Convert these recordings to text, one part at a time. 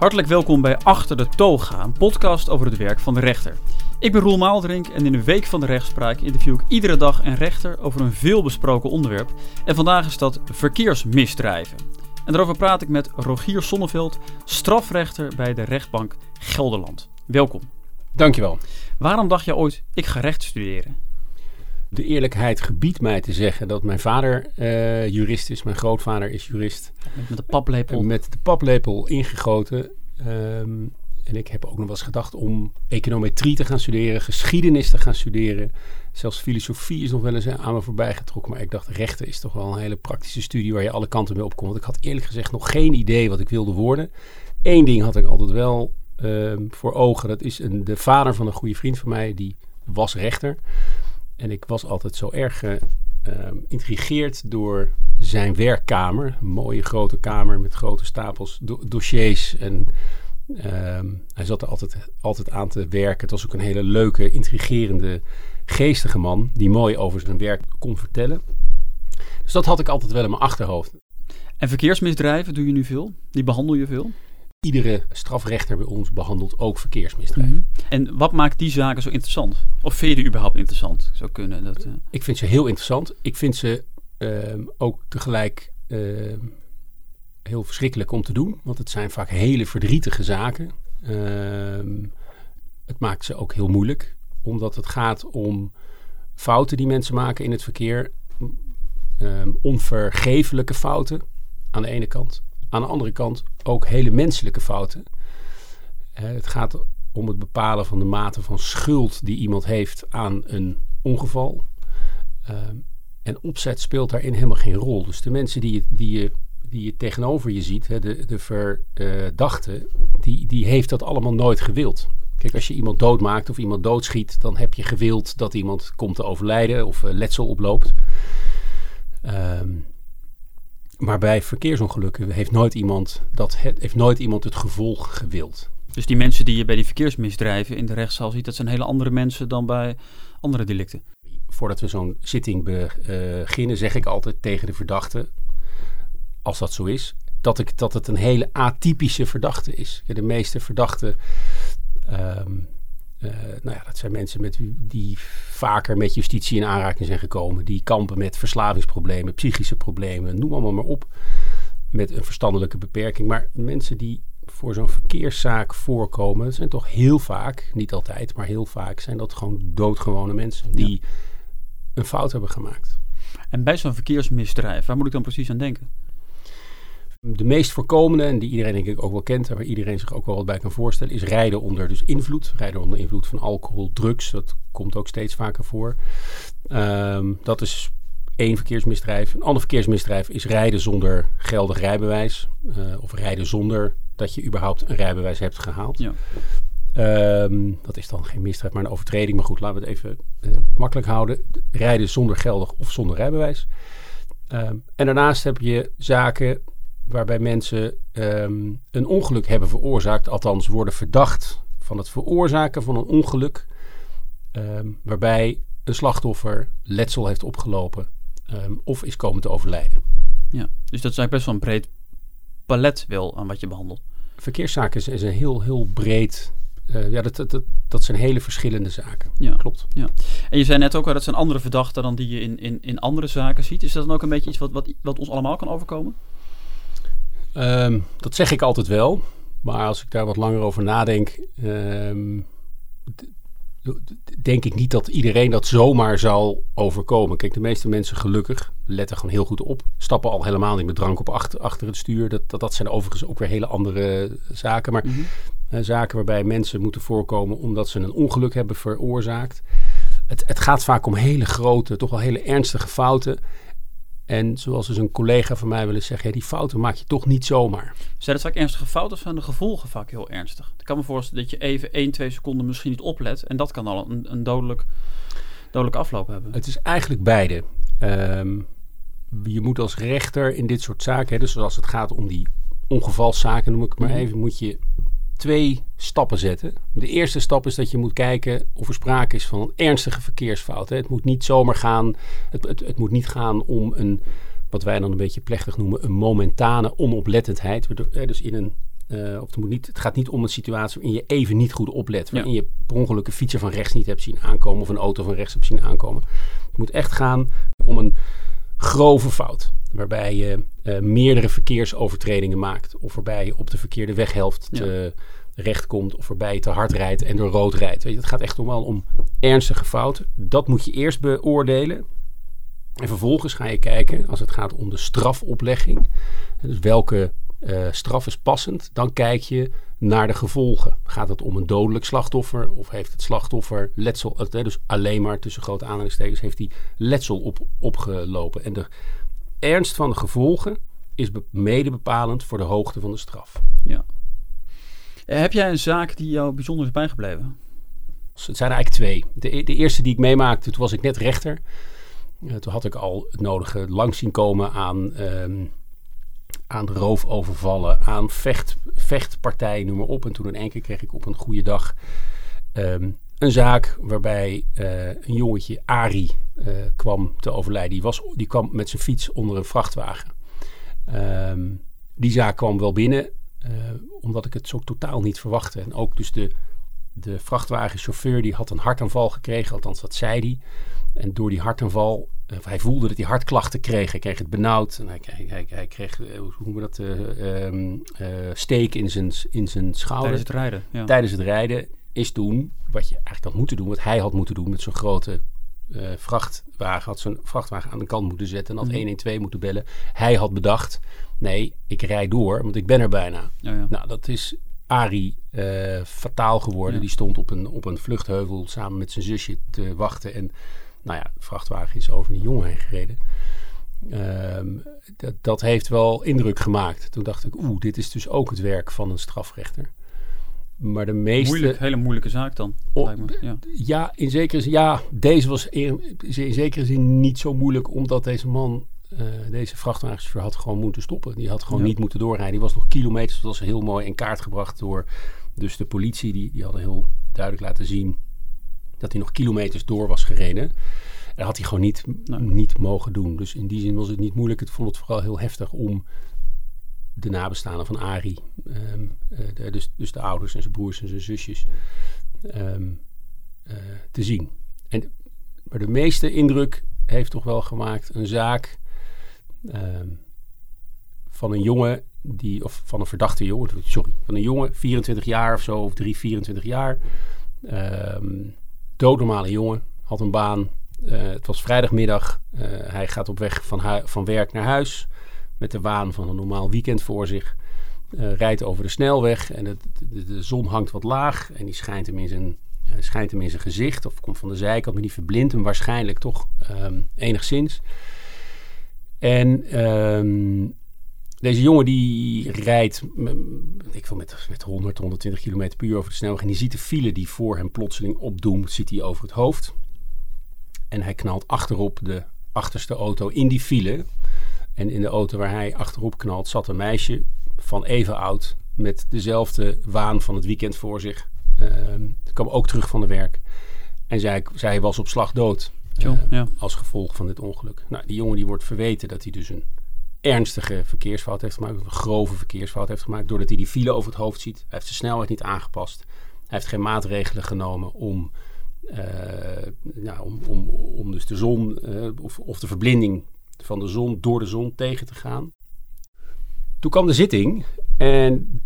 Hartelijk welkom bij Achter de Toga, een podcast over het werk van de rechter. Ik ben Roel Maaldrink en in de Week van de Rechtspraak interview ik iedere dag een rechter over een veelbesproken onderwerp. En vandaag is dat verkeersmisdrijven. En daarover praat ik met Rogier Sonneveld, strafrechter bij de rechtbank Gelderland. Welkom. Dankjewel. Waarom dacht je ooit, ik ga recht studeren? De eerlijkheid gebiedt mij te zeggen dat mijn vader uh, jurist is, mijn grootvader is jurist. Met de paplepel? Met de paplepel ingegoten. Um, en ik heb ook nog wel eens gedacht om econometrie te gaan studeren, geschiedenis te gaan studeren. Zelfs filosofie is nog wel eens aan me voorbij getrokken. Maar ik dacht, rechten is toch wel een hele praktische studie waar je alle kanten mee opkomt. Want ik had eerlijk gezegd nog geen idee wat ik wilde worden. Eén ding had ik altijd wel uh, voor ogen. Dat is een, de vader van een goede vriend van mij, die was rechter. En ik was altijd zo erg geïntrigeerd door zijn werkkamer. Een mooie grote kamer met grote stapels do dossiers en Um, hij zat er altijd, altijd aan te werken. Het was ook een hele leuke, intrigerende, geestige man. Die mooi over zijn werk kon vertellen. Dus dat had ik altijd wel in mijn achterhoofd. En verkeersmisdrijven doe je nu veel? Die behandel je veel? Iedere strafrechter bij ons behandelt ook verkeersmisdrijven. Mm -hmm. En wat maakt die zaken zo interessant? Of vind je die überhaupt interessant? Zou kunnen dat, uh... Ik vind ze heel interessant. Ik vind ze uh, ook tegelijk uh, heel verschrikkelijk om te doen, want het zijn vaak hele verdrietige zaken. Uh, het maakt ze ook heel moeilijk, omdat het gaat om fouten die mensen maken in het verkeer. Onvergeeflijke fouten aan de ene kant. Aan de andere kant ook hele menselijke fouten. Het gaat om het bepalen van de mate van schuld die iemand heeft aan een ongeval. Ehm, en opzet speelt daarin helemaal geen rol. Dus de mensen die, die je die je tegenover je ziet, hè, de, de verdachte, die, die heeft dat allemaal nooit gewild. Kijk, als je iemand doodmaakt of iemand doodschiet, dan heb je gewild dat iemand komt te overlijden of uh, letsel oploopt. Um, maar bij verkeersongelukken heeft nooit, iemand dat, heeft nooit iemand het gevolg gewild. Dus die mensen die je bij die verkeersmisdrijven in de rechtszaal ziet, dat zijn hele andere mensen dan bij andere delicten? Voordat we zo'n zitting beginnen, zeg ik altijd tegen de verdachte: als dat zo is, dat, ik, dat het een hele atypische verdachte is. De meeste verdachten, um, uh, nou ja, dat zijn mensen met, die vaker met justitie in aanraking zijn gekomen. Die kampen met verslavingsproblemen, psychische problemen, noem allemaal maar op. Met een verstandelijke beperking. Maar mensen die voor zo'n verkeerszaak voorkomen, zijn toch heel vaak, niet altijd, maar heel vaak, zijn dat gewoon doodgewone mensen die ja. een fout hebben gemaakt. En bij zo'n verkeersmisdrijf, waar moet ik dan precies aan denken? De meest voorkomende, en die iedereen denk ik ook wel kent, en waar iedereen zich ook wel wat bij kan voorstellen, is rijden onder dus invloed. Rijden onder invloed van alcohol, drugs, dat komt ook steeds vaker voor. Um, dat is één verkeersmisdrijf. Een ander verkeersmisdrijf is rijden zonder geldig rijbewijs. Uh, of rijden zonder dat je überhaupt een rijbewijs hebt gehaald. Ja. Um, dat is dan geen misdrijf, maar een overtreding. Maar goed, laten we het even uh, makkelijk houden. Rijden zonder geldig of zonder rijbewijs. Um, en daarnaast heb je zaken waarbij mensen um, een ongeluk hebben veroorzaakt, althans worden verdacht van het veroorzaken van een ongeluk, um, waarbij een slachtoffer letsel heeft opgelopen um, of is komen te overlijden. Ja, dus dat is eigenlijk best wel een breed palet wel aan wat je behandelt. Verkeerszaken is, is een heel, heel breed uh, ja, dat, dat, dat zijn hele verschillende zaken. Ja, klopt. Ja. En je zei net ook al, dat zijn andere verdachten dan die je in, in, in andere zaken ziet. Is dat dan ook een beetje iets wat, wat, wat ons allemaal kan overkomen? Um, dat zeg ik altijd wel. Maar als ik daar wat langer over nadenk, um, denk ik niet dat iedereen dat zomaar zal overkomen. Kijk, de meeste mensen gelukkig letten gewoon heel goed op. Stappen al helemaal niet met drank op achter, achter het stuur. Dat, dat, dat zijn overigens ook weer hele andere zaken. Maar mm -hmm. uh, zaken waarbij mensen moeten voorkomen omdat ze een ongeluk hebben veroorzaakt. Het, het gaat vaak om hele grote, toch wel hele ernstige fouten. En zoals dus een collega van mij willen zeggen, ja, die fouten maak je toch niet zomaar. Zijn het vaak ernstige fouten of zijn de gevolgen vaak heel ernstig? Ik kan me voorstellen dat je even 1, 2 seconden misschien niet oplet en dat kan al een, een dodelijk, dodelijk afloop hebben. Het is eigenlijk beide. Um, je moet als rechter in dit soort zaken, hè, dus zoals het gaat om die ongevalszaken, noem ik het maar even, moet je twee stappen zetten. De eerste stap is dat je moet kijken of er sprake is van een ernstige verkeersfout. Hè. Het moet niet zomaar gaan, het, het, het, moet niet gaan om een, wat wij dan een beetje plechtig noemen, een momentane onoplettendheid. Dus in een of het, moet niet, het gaat niet om een situatie waarin je even niet goed oplet. Waarin je per ongeluk een fietser van rechts niet hebt zien aankomen. Of een auto van rechts hebt zien aankomen. Het moet echt gaan om een grove fout. Waarbij je meerdere verkeersovertredingen maakt. Of waarbij je op de verkeerde weghelft te, recht komt. Of waarbij je te hard rijdt en door rood rijdt. Weet je, het gaat echt om wel om ernstige fouten. Dat moet je eerst beoordelen. En vervolgens ga je kijken, als het gaat om de strafoplegging, dus welke uh, straf is passend, dan kijk je naar de gevolgen. Gaat het om een dodelijk slachtoffer of heeft het slachtoffer letsel, uh, dus alleen maar tussen grote aanhalingstekens, heeft hij letsel op, opgelopen. En de ernst van de gevolgen is mede bepalend voor de hoogte van de straf. Ja. Uh, heb jij een zaak die jou bijzonder is bijgebleven? Het zijn eigenlijk twee. De, de eerste die ik meemaakte, toen was ik net rechter. Uh, toen had ik al het nodige langs zien komen aan, um, aan roofovervallen, aan vecht, vechtpartijen, noem maar op. En toen in één keer kreeg ik op een goede dag um, een zaak waarbij uh, een jongetje, Ari, uh, kwam te overlijden. Die, was, die kwam met zijn fiets onder een vrachtwagen. Um, die zaak kwam wel binnen, omdat ik het zo totaal niet verwachtte. En ook dus de, de vrachtwagenchauffeur die had een hartaanval gekregen, althans dat zei hij. En door die hartaanval, hij voelde dat hij hartklachten kreeg. Hij kreeg het benauwd. En hij, hij, hij, hij kreeg, hoe noemen we dat, uh, steek in zijn, in zijn schouder. Tijdens het rijden. Ja. Tijdens het rijden is toen, wat je eigenlijk had moeten doen, wat hij had moeten doen met zo'n grote vrachtwagen. Had zo'n vrachtwagen aan de kant moeten zetten en had mm. 112 moeten bellen. Hij had bedacht, nee, ik rijd door, want ik ben er bijna. Ja. Nou, dat is Ari uh, fataal geworden. Ja. Die stond op een, op een vluchtheuvel samen met zijn zusje te wachten. En nou ja, de vrachtwagen is over een jongen heen gereden. Um, dat, dat heeft wel indruk gemaakt. Toen dacht ik, oeh, dit is dus ook het werk van een strafrechter. Maar de meeste... Moeilijk, hele moeilijke zaak dan. Ja. ja. in zekere zin. Ja, deze was in, in zekere zin niet zo moeilijk, omdat deze man, uh, deze vrachtwagenchauffeur, had gewoon moeten stoppen. Die had gewoon ja. niet moeten doorrijden. Die was nog kilometers, dat was heel mooi in kaart gebracht door. Dus de politie, die, die hadden heel duidelijk laten zien dat hij nog kilometers door was gereden. Dat had hij gewoon niet, niet mogen doen. Dus in die zin was het niet moeilijk. Het vond het vooral heel heftig om de nabestaanden van Ari, uh, de, dus, dus de ouders en zijn broers en zijn zusjes, um, uh, te zien. En, maar de meeste indruk heeft toch wel gemaakt een zaak um, van een jongen die, of van een verdachte jongen, sorry, van een jongen, 24 jaar of zo, of 3, 24 jaar. Doodnormale jongen, had een baan. Uh, het was vrijdagmiddag. Hij gaat op weg van, van werk naar huis met de waan van een normaal weekend voor zich. Uh, rijdt over de snelweg en de, de, zon hangt wat laag en die schijnt hem in zijn, schijnt hem in zijn gezicht of komt van de zijkant, maar die verblindt hem waarschijnlijk toch um, enigszins. En um, deze jongen die rijdt ik wil met, met 100, 120 km per uur over de snelweg. En die ziet de file die voor hem plotseling opdoemt, ziet hij over het hoofd. En hij knalt achterop de achterste auto in die file. En in de auto waar hij achterop knalt zat een meisje van even oud. Met dezelfde waan van het weekend voor zich. Uh, kwam ook terug van de werk. En zij, zij was op slag dood. Uh, ja. Als gevolg van dit ongeluk. Nou, die jongen die wordt verweten dat hij dus een ernstige verkeersfout heeft gemaakt, een grove verkeersfout heeft gemaakt, doordat hij die file over het hoofd ziet. Hij heeft de snelheid niet aangepast. Hij heeft geen maatregelen genomen om, uh, nou, om, om, om dus de zon uh, of, of de verblinding van de zon door de zon tegen te gaan. Toen kwam de zitting en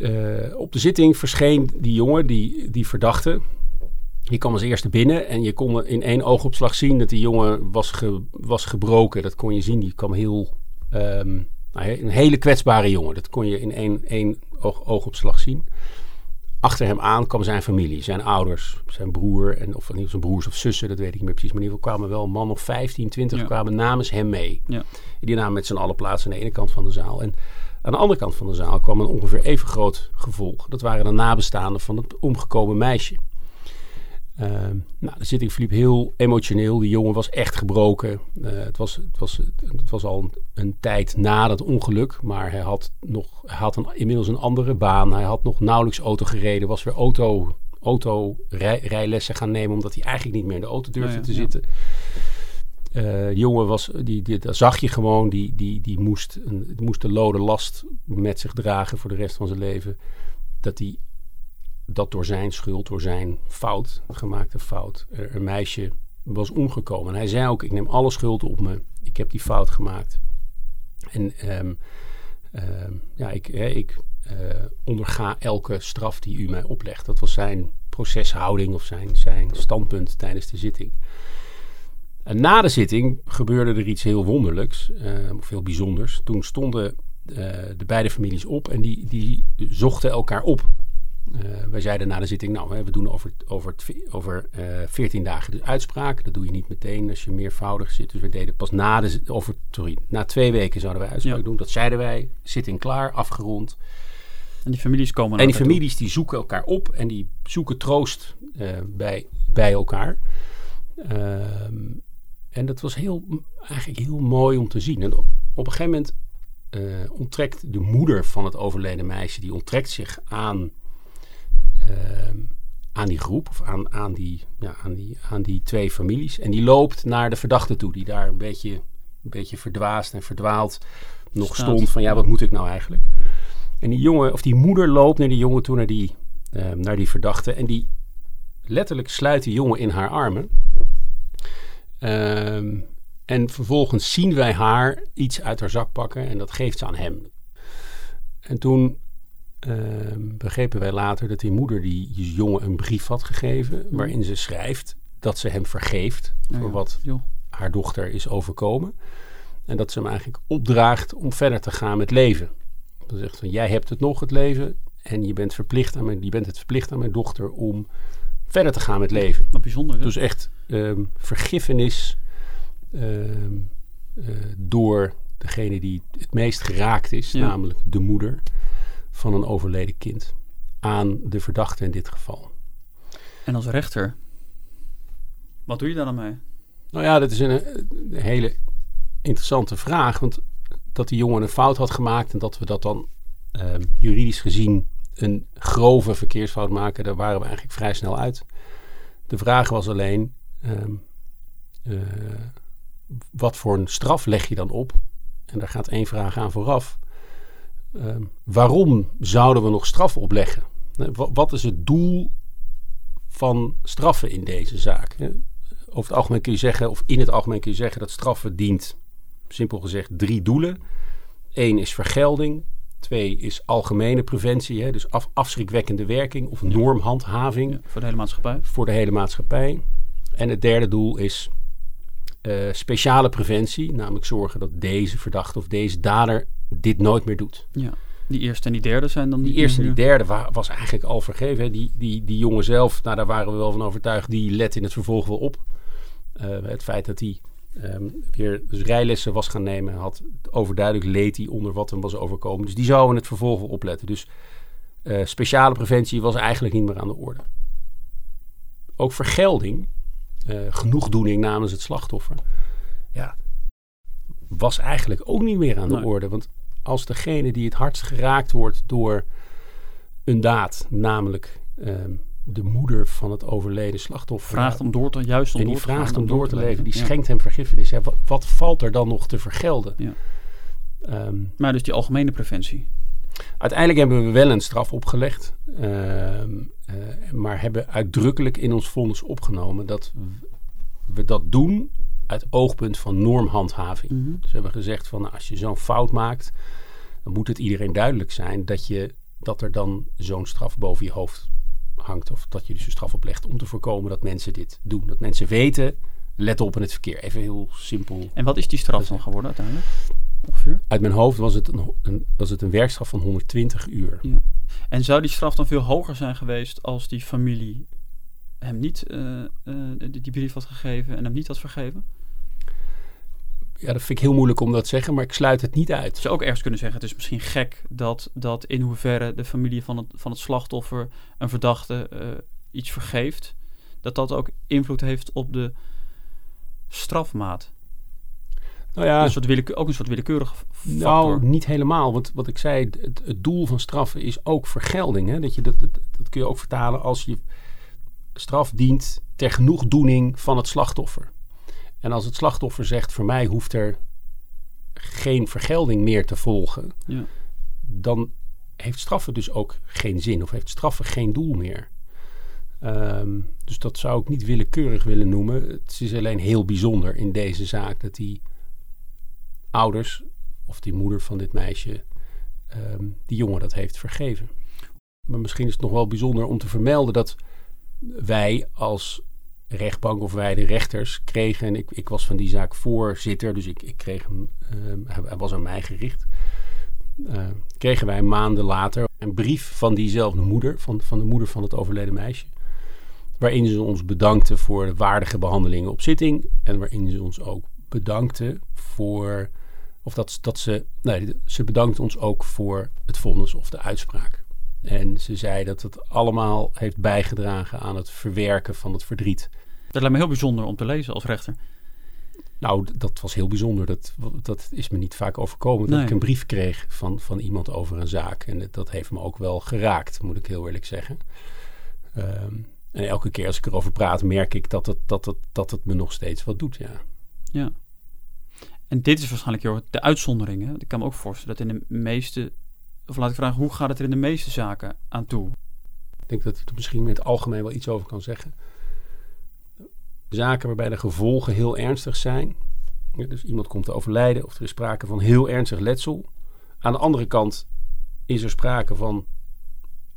uh, op de zitting verscheen die jongen, die, die verdachte. Die kwam als eerste binnen en je kon in één oogopslag zien dat die jongen was, was gebroken. Dat kon je zien, die kwam heel Um, een hele kwetsbare jongen. Dat kon je in één, één oog, oogopslag zien. Achter hem aan kwam zijn familie, zijn ouders, zijn broer, en, of niet zijn broers of zussen, dat weet ik niet meer precies. Maar in ieder geval kwamen wel een man of 15, 20 ja. kwamen namens hem mee. Ja. Die namen met z'n allen plaats aan de ene kant van de zaal. En aan de andere kant van de zaal kwam een ongeveer even groot gevolg. Dat waren de nabestaanden van het omgekomen meisje. Uh, nou, de zitting verliep heel emotioneel. Die jongen was echt gebroken. Uh, het, was, het, was, het was al een, een, tijd na dat ongeluk. Maar hij had, nog, hij had een, inmiddels een andere baan. Hij had nog nauwelijks auto gereden. Was weer auto, auto rij, rijlessen gaan nemen. Omdat hij eigenlijk niet meer in de auto durfde ja, ja, te zitten. uh, jongen was, die, die, dat zag je gewoon, die, die, die moest, een, moest de lode last met zich dragen voor de rest van zijn leven. Dat hij dat door zijn schuld, door zijn fout, gemaakte fout, er een meisje was omgekomen. En hij zei ook, ik neem alle schuld op me. Ik heb die fout gemaakt. En um, um, ja, ik, ik uh, onderga elke straf die u mij oplegt. Dat was zijn proceshouding of zijn, zijn standpunt tijdens de zitting. En na de zitting gebeurde er iets heel wonderlijks, uh, of heel bijzonders. Toen stonden uh, de beide families op en die, die zochten elkaar op. Uh, wij zeiden na de zitting, nou, we doen over, over, over uh, 14 dagen de uitspraak. Dat doe je niet meteen als je meervoudig zit. Dus we deden pas na, de, over, sorry, na twee weken zouden wij uitspraak ja. doen. Dat zeiden wij, zitting klaar, afgerond. En die families komen En die families toe. die zoeken elkaar op en die zoeken troost uh, bij, bij elkaar. Ehm, en dat was heel, eigenlijk heel mooi om te zien. En op, op een gegeven moment uh, onttrekt de moeder van het overleden meisje, die onttrekt zich aan, aan die groep, of aan, aan, die, ja, aan, die, aan die twee families. En die loopt naar de verdachte toe, die daar een beetje, een beetje verdwaasd en verdwaald nog Staat. stond. Van ja, wat moet ik nou eigenlijk? En die jongen, of die moeder loopt naar die jongen toe, naar die, uh, naar die verdachte. En die letterlijk sluit die jongen in haar armen. Um, en vervolgens zien wij haar iets uit haar zak pakken en dat geeft ze aan hem. En toen uh, begrepen wij later dat die moeder die jongen een brief had gegeven. waarin ze schrijft dat ze hem vergeeft ja, voor wat haar dochter is overkomen. En dat ze hem eigenlijk opdraagt om verder te gaan met leven. Dan zegt van jij hebt het nog, het leven. En je bent, verplicht aan mijn, je bent het verplicht aan mijn dochter om verder te gaan met leven. Wat bijzonder. Hè? Dus echt um, vergiffenis uh, uh, door degene die het meest geraakt is, ja. namelijk de moeder van een overleden kind, aan de verdachte in dit geval. En als rechter, wat doe je daar dan mee? Nou ja, dat is een, een hele interessante vraag, want dat die jongen een fout had gemaakt en dat we dat dan uh, juridisch gezien een grove verkeersfout maken, daar waren we eigenlijk vrij snel uit. De vraag was alleen, um, uh, wat voor een straf leg je dan op? En daar gaat één vraag aan vooraf. Uh, waarom zouden we nog straf opleggen? Wat is het doel van straffen in deze zaak? Over het algemeen kun je zeggen, of in het algemeen kun je zeggen, dat straffen dient, simpel gezegd, drie doelen. Eén is vergelding. Twee is algemene preventie, hè, dus af, afschrikwekkende werking of normhandhaving. Ja, voor de hele maatschappij. Voor de hele maatschappij. En het derde doel is uh, speciale preventie, namelijk zorgen dat deze verdachte of deze dader dit nooit meer doet. Ja. Die eerste en die derde zijn dan die eerste en die derde wa was eigenlijk al vergeven. Hè. Die, die, die jongen zelf, nou, daar waren we wel van overtuigd, die let in het vervolg wel op. Uh, het feit dat hij um, weer dus rijlessen was gaan nemen, had overduidelijk leed hij onder wat hem was overkomen. Dus die zou in het vervolg wel opletten. Dus uh, speciale preventie was eigenlijk niet meer aan de orde. Ook vergelding uh, genoegdoening namens het slachtoffer. Ja, was eigenlijk ook niet meer aan de nee. orde. Want als degene die het hardst geraakt wordt door een daad, namelijk um, de moeder van het overleden slachtoffer. Vraagt om door te, juist om en die door te vraagt om door te leven, leven. die Ja. schenkt hem vergiffenis. Ja, wat, wat valt er dan nog te vergelden? Ja. Um, Maar dus die algemene preventie. Uiteindelijk hebben we wel een straf opgelegd, ehm, uh, maar hebben uitdrukkelijk in ons vonnis opgenomen dat we dat doen uit oogpunt van normhandhaving. Mhm. Dus we hebben gezegd van nou, als je zo'n fout maakt, dan moet het iedereen duidelijk zijn dat, je, dat er dan zo'n straf boven je hoofd hangt. Of dat je dus een straf oplegt om te voorkomen dat mensen dit doen. Dat mensen weten, let op in het verkeer. Even heel simpel. En wat is die straf dan geworden uiteindelijk? Ongeveer? Uit mijn hoofd was het een, een, was het een werkstraf van 120 uur. Ja. En zou die straf dan veel hoger zijn geweest als die familie hem niet uh, uh, die, die brief had gegeven en hem niet had vergeven? Ja, dat vind ik heel moeilijk om dat te zeggen, maar ik sluit het niet uit. Zou ook ergens kunnen zeggen, het is misschien gek dat, dat in hoeverre de familie van het, van het slachtoffer een verdachte uh, iets vergeeft, dat dat ook invloed heeft op de strafmaat. Nou ja, een soort ook een soort willekeurige factor. Nou, niet helemaal. Want wat ik zei, het, het doel van straffen is ook vergelding. Hè? Dat, je dat, dat, dat kun je ook vertalen als je straf dient ter genoegdoening van het slachtoffer. En als het slachtoffer zegt, voor mij hoeft er geen vergelding meer te volgen, Ja. dan heeft straffen dus ook geen zin of heeft straffen geen doel meer. Ehm, dus dat zou ik niet willekeurig willen noemen. Het is alleen heel bijzonder in deze zaak dat die ouders of die moeder van dit meisje ehm, die jongen dat heeft vergeven. Maar misschien is het nog wel bijzonder om te vermelden dat wij als rechtbank of wij de rechters kregen, en ik, ik was van die zaak voorzitter, dus ik, ik kreeg hem, ehm, hij, was aan mij gericht. Eh, kregen wij maanden later een brief van diezelfde moeder, van, van de moeder van het overleden meisje. Waarin ze ons bedankte voor de waardige behandelingen op zitting. En waarin ze ons ook bedankte voor. Of dat, dat ze. Nee, ze bedankte ons ook voor het vonnis of de uitspraak. En ze zei dat het allemaal heeft bijgedragen aan het verwerken van het verdriet. Dat lijkt me heel bijzonder om te lezen als rechter. Nou, dat was heel bijzonder. Dat, dat is me niet vaak overkomen. Dat Nee. ik een brief kreeg van, van iemand over een zaak. En dat, dat heeft me ook wel geraakt, moet ik heel eerlijk zeggen. Ehm, en elke keer als ik erover praat, merk ik dat het, dat, het, dat het me nog steeds wat doet. Ja. Ja. En dit is waarschijnlijk joh, de uitzondering. Hè? Ik kan me ook voorstellen dat in de meeste... Of laat ik vragen, hoe gaat het er in de meeste zaken aan toe? Ik denk dat ik er misschien in het algemeen wel iets over kan zeggen. Zaken waarbij de gevolgen heel ernstig zijn. Dus iemand komt te overlijden of er is sprake van heel ernstig letsel. Aan de andere kant is er sprake van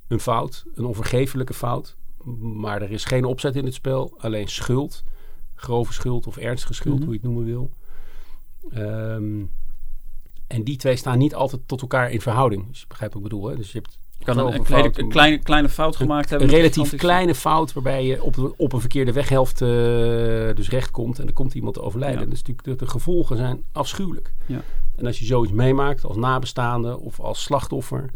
een fout, een onvergeeflijke fout. Maar er is geen opzet in het spel, alleen schuld. Grove schuld of ernstige schuld, Mhm. hoe je het noemen wil. Ehm, en die twee staan niet altijd tot elkaar in verhouding. Dus je begrijpt wat ik bedoel. Hè? Dus je hebt Je kan een, een, kleine, fout, een kleine, kleine fout gemaakt hebben. een relatief kleine fout waarbij je op, op een verkeerde weghelft eh, dus recht komt en er komt iemand te overlijden. Ja. Dus natuurlijk de, de gevolgen zijn afschuwelijk. Ja. En als je zoiets meemaakt als nabestaande of als slachtoffer,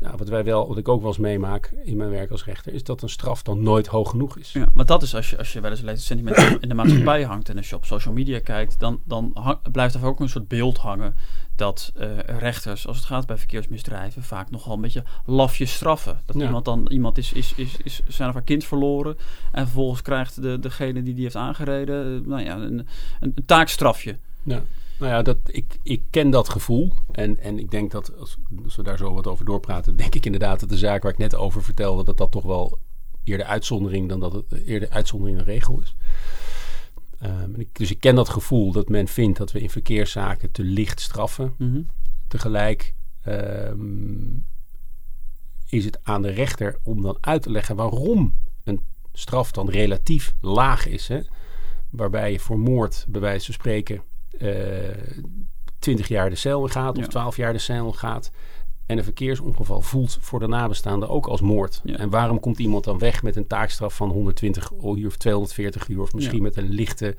ja, wat wij wel, wat ik ook wel eens meemaak in mijn werk als rechter, is dat een straf dan nooit hoog genoeg is. Ja, maar dat is als je, als je wel eens leest sentiment in de maatschappij hangt en als je op social media kijkt, dan, dan hang- blijft er ook een soort beeld hangen dat eh, rechters, als het gaat bij verkeersmisdrijven, vaak nogal een beetje lafjes straffen. Dat Ja. iemand dan, iemand is, is, is, is zijn of haar kind verloren en vervolgens krijgt de, degene die die heeft aangereden, eh, nou ja, een, een, een taakstrafje. Ja. Nou ja, dat, ik, ik ken dat gevoel. En, en ik denk dat, als, als we daar zo wat over doorpraten, denk ik inderdaad dat de zaak waar ik net over vertelde, dat dat toch wel eerder uitzondering dan dat het eerder uitzondering dan regel is. Ehm, ik, dus ik ken dat gevoel dat men vindt dat we in verkeerszaken te licht straffen. Mhm. Tegelijk ehm, is het aan de rechter om dan uit te leggen waarom een straf dan relatief laag is. Hè? Waarbij je voor moord, bij wijze van spreken, eh 20 jaar de cel gaat of Ja. 12 jaar de cel gaat. En een verkeersongeval voelt voor de nabestaanden ook als moord. Ja. En waarom komt iemand dan weg met een taakstraf van 120 uur of 240 uur of misschien Ja. met een lichte,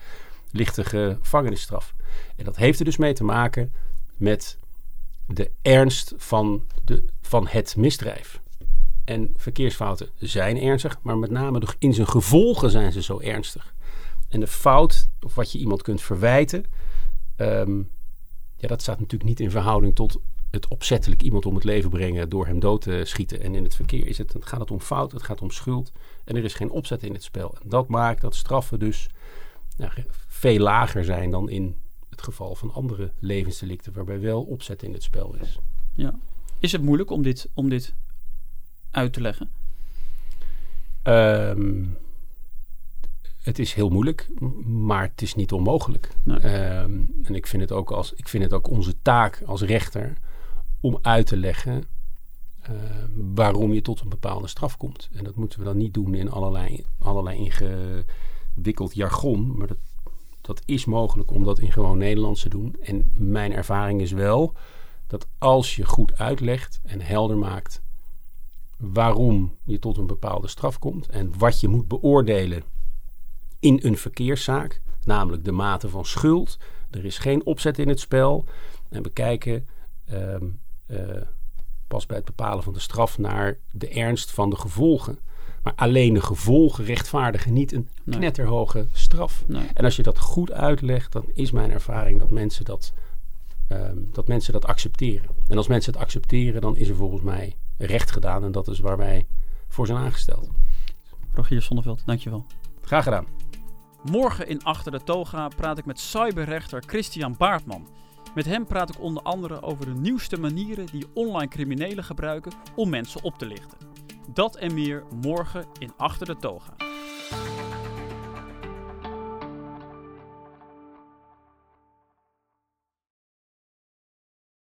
lichte gevangenisstraf? En dat heeft er dus mee te maken met de ernst van, de, van het misdrijf. En verkeersfouten zijn ernstig, maar met name de- in zijn gevolgen zijn ze zo ernstig. En de fout, of wat je iemand kunt verwijten, ehm, ja, dat staat natuurlijk niet in verhouding tot het opzettelijk iemand om het leven brengen door hem dood te schieten. En in het verkeer is het, gaat het om fout, het gaat om schuld en er is geen opzet in het spel. En dat maakt dat straffen dus veel lager zijn dan in het geval van andere levensdelicten waarbij wel opzet in het spel is. Ja. Is het moeilijk om dit, om dit uit te leggen? Ehm, het is heel moeilijk, maar het is niet onmogelijk. Nee. Ehm, en ik vind, het ook als, ik vind het ook onze taak als rechter om uit te leggen ehm, waarom je tot een bepaalde straf komt. En dat moeten we dan niet doen in allerlei, allerlei ingewikkeld jargon, maar dat, dat is mogelijk om dat in gewoon Nederlands te doen. En mijn ervaring is wel dat als je goed uitlegt en helder maakt waarom je tot een bepaalde straf komt en wat je moet beoordelen in een verkeerszaak, namelijk de mate van schuld. Er is geen opzet in het spel en we kijken ehm, eh, pas bij het bepalen van de straf naar de ernst van de gevolgen. Maar alleen de gevolgen rechtvaardigen niet een knetterhoge straf. Nee. En als je dat goed uitlegt, dan is mijn ervaring dat mensen dat, ehm, dat mensen dat accepteren. En als mensen het accepteren, dan is er volgens mij recht gedaan. En dat is waar wij voor zijn aangesteld. Rogier Zonneveld, dankjewel. Graag gedaan. Morgen in Achter de Toga praat ik met cyberrechter Christian Baartman. Met hem praat ik onder andere over de nieuwste manieren die online criminelen gebruiken om mensen op te lichten. Dat en meer morgen in Achter de Toga.